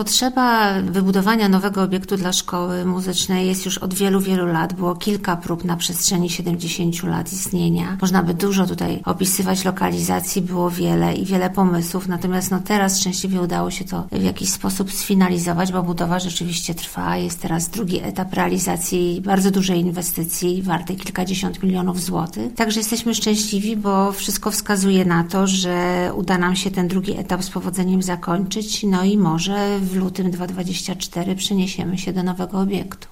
Potrzeba wybudowania nowego obiektu dla szkoły muzycznej jest już od wielu, wielu lat. Było kilka prób na przestrzeni 70 lat istnienia. Można by dużo tutaj opisywać lokalizacji, było wiele i wiele pomysłów, natomiast no teraz szczęśliwie udało się to w jakiś sposób sfinalizować, bo budowa rzeczywiście trwa. Jest teraz drugi etap realizacji bardzo dużej inwestycji, wartej kilkadziesiąt milionów złotych. Także jesteśmy szczęśliwi, bo wszystko wskazuje na to, że uda nam się ten drugi etap z powodzeniem zakończyć, no i może w lutym 2024 przeniesiemy się do nowego obiektu.